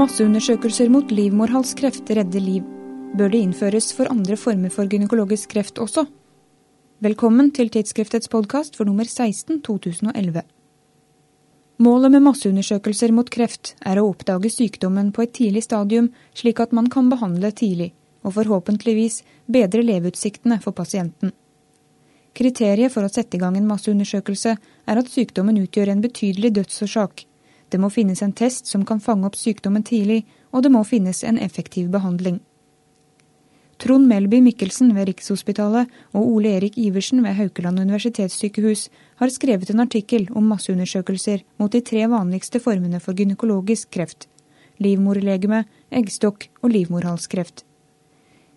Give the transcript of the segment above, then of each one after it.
Masseundersøkelser mot livmorhalskreft redder liv. Bør det innføres for andre former for gynekologisk kreft også? Velkommen til Tidsskriftets podkast for nummer 16 2011. Målet med masseundersøkelser mot kreft er å oppdage sykdommen på et tidlig stadium, slik at man kan behandle tidlig, og forhåpentligvis bedre leveutsiktene for pasienten. Kriteriet for å sette i gang en masseundersøkelse er at sykdommen utgjør en betydelig dødsårsak, det må finnes en test som kan fange opp sykdommen tidlig, og det må finnes en effektiv behandling. Trond Melby Mikkelsen ved Rikshospitalet og Ole Erik Iversen ved Haukeland universitetssykehus har skrevet en artikkel om masseundersøkelser mot de tre vanligste formene for gynekologisk kreft livmorlegeme, eggstokk og livmorhalskreft.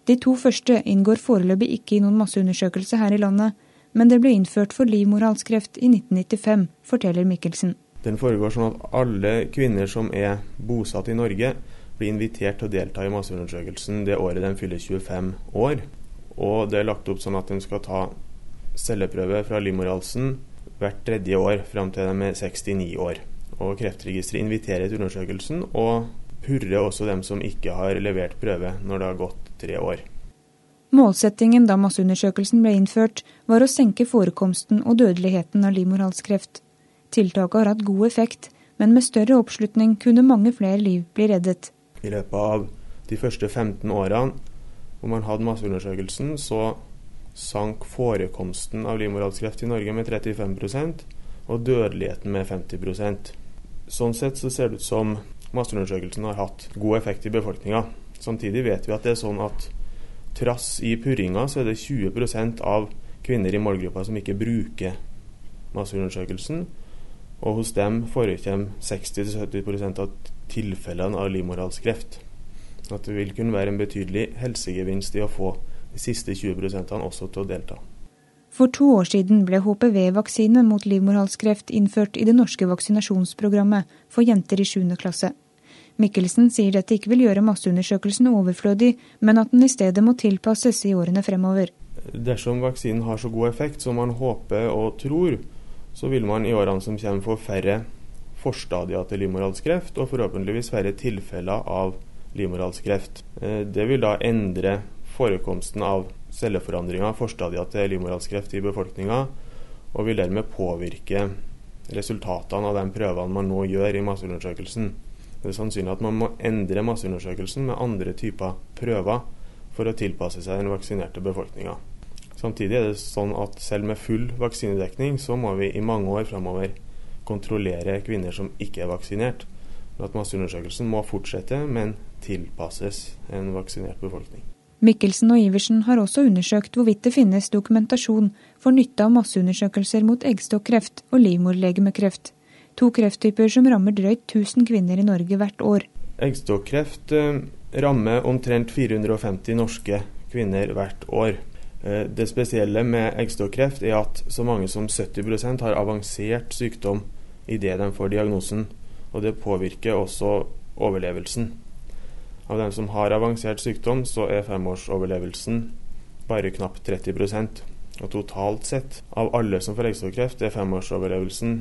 De to første inngår foreløpig ikke i noen masseundersøkelse her i landet, men det ble innført for livmorhalskreft i 1995, forteller Mikkelsen. Den foregår sånn at alle kvinner som er bosatt i Norge, blir invitert til å delta i masseundersøkelsen det året de fyller 25 år. Og det er lagt opp sånn at de skal ta celleprøve fra livmorhalsen hvert tredje år fram til de er 69 år. Og Kreftregisteret inviterer til undersøkelsen, og purrer også dem som ikke har levert prøve når det har gått tre år. Målsettingen da masseundersøkelsen ble innført, var å senke forekomsten og dødeligheten av livmorhalskreft. Tiltaket har hatt god effekt, men med større oppslutning kunne mange flere liv bli reddet. I løpet av de første 15 årene hvor man hadde masseundersøkelsen, så sank forekomsten av livmorhalskreft i Norge med 35% og dødeligheten med 50% Sånn sett så ser det ut som masseundersøkelsen har hatt god effekt i befolkninga. Samtidig vet vi at det er sånn at trass i purringa så er det 20% av kvinner i målgruppa som ikke bruker masseundersøkelsen. Og hos dem forekommer 60-70% av tilfellene av livmorhalskreft. At det vil kunne være en betydelig helsegevinst i å få de siste 20% også til å delta. For to år siden ble HPV-vaksine mot livmorhalskreft innført i det norske vaksinasjonsprogrammet for jenter i 7. klasse. Mikkelsen sier dette ikke vil gjøre masseundersøkelsen overflødig, men at den i stedet må tilpasses i årene fremover. Dersom vaksinen har så god effekt som man håper og tror, så vil man i årene som kommer få færre forstadier til livmorhalskreft, og forhåpentligvis færre tilfeller av livmorhalskreft. Eh, det vil da endre forekomsten av celleforandringer, forstadier til livmorhalskreft i befolkninga, og vil dermed påvirke resultatene av de prøvene man nå gjør i masseundersøkelsen. Det er sannsynlig at man må endre masseundersøkelsen med andre typer prøver for å tilpasse seg den vaksinerte befolkninga. Samtidig er det sånn at selv med full vaksinedekning, så må vi i mange år framover kontrollere kvinner som ikke er vaksinert. At masseundersøkelsen må fortsette, men tilpasses en vaksinert befolkning. Mikkelsen og Iversen har også undersøkt hvorvidt det finnes dokumentasjon for nytte av masseundersøkelser mot eggstokkreft og livmorlegemekreft. To krefttyper som rammer drøyt 1000 kvinner i Norge hvert år. Eggstokkreft eh, rammer omtrent 450 norske kvinner hvert år. Eh, det spesielle med eggstokkreft er at så mange som 70% har avansert sykdom idet de får diagnosen. Og det påvirker også overlevelsen. Av dem som har avansert sykdom, så er femårsoverlevelsen bare knapt 30% Og totalt sett, av alle som får eggstokkreft, er femårsoverlevelsen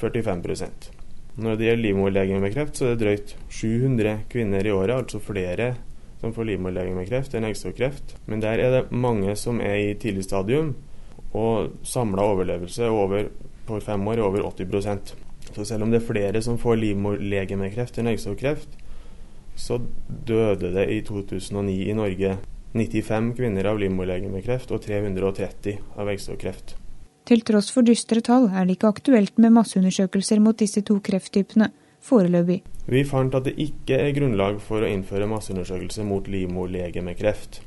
45% Når det gjelder livmorlegemekreft, så er det drøyt 700 kvinner i året, altså flere som får livmorlegeme med kreft, en eggstokkreft. Men der er det mange som er i tidlig stadium, og samla overlevelse over, på fem år er over 80% Så selv om det er flere som får livmorlegemekreft enn eggstokkreft, så døde det i 2009 i Norge 95 kvinner av livmorlegemekreft og 330 av eggstokkreft. Til tross for dystre tall er det ikke aktuelt med masseundersøkelser mot disse to krefttypene foreløpig. Vi fant at det ikke er grunnlag for å innføre masseundersøkelse mot livmorlegemekreft.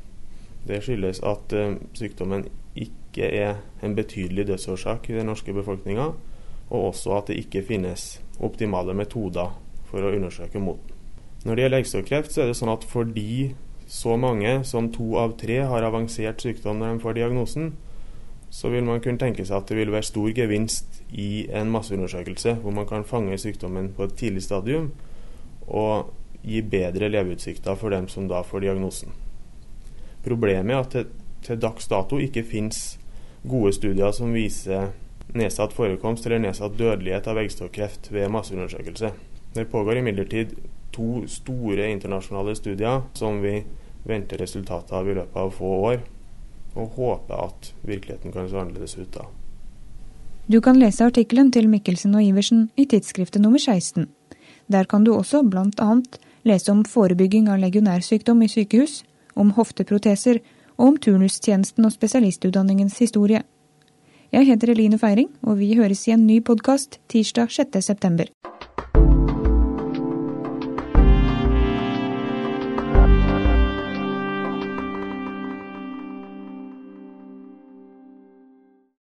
Det skyldes at uh, sykdommen ikke er en betydelig dødsårsak i den norske befolkninga, og også at det ikke finnes optimale metoder for å undersøke mot den. Når det gjelder eggstokkreft, så er det sånn at fordi så mange som to av tre har avansert sykdom når de får diagnosen, så vil man kunne tenke seg at det vil være stor gevinst i en masseundersøkelse hvor man kan fange sykdommen på et tidlig stadium og gi bedre leveutsikter for dem som da får diagnosen. Problemet er at det til dags dato ikke finnes gode studier som viser nedsatt forekomst eller nedsatt dødelighet av eggstokkreft ved masseundersøkelse. Det pågår imidlertid to store internasjonale studier som vi venter resultatet av i løpet av få år, og håper at virkeligheten kan se annerledes ut da. Du kan lese artikkelen til Mikkelsen og Iversen i tidsskriftet nummer 16. Der kan du også bl.a. lese om forebygging av legionærsykdom i sykehus, om hofteproteser og om turnustjenesten og spesialistutdanningens historie. Jeg heter Eline Feiring, og vi høres i en ny podkast tirsdag 6. september.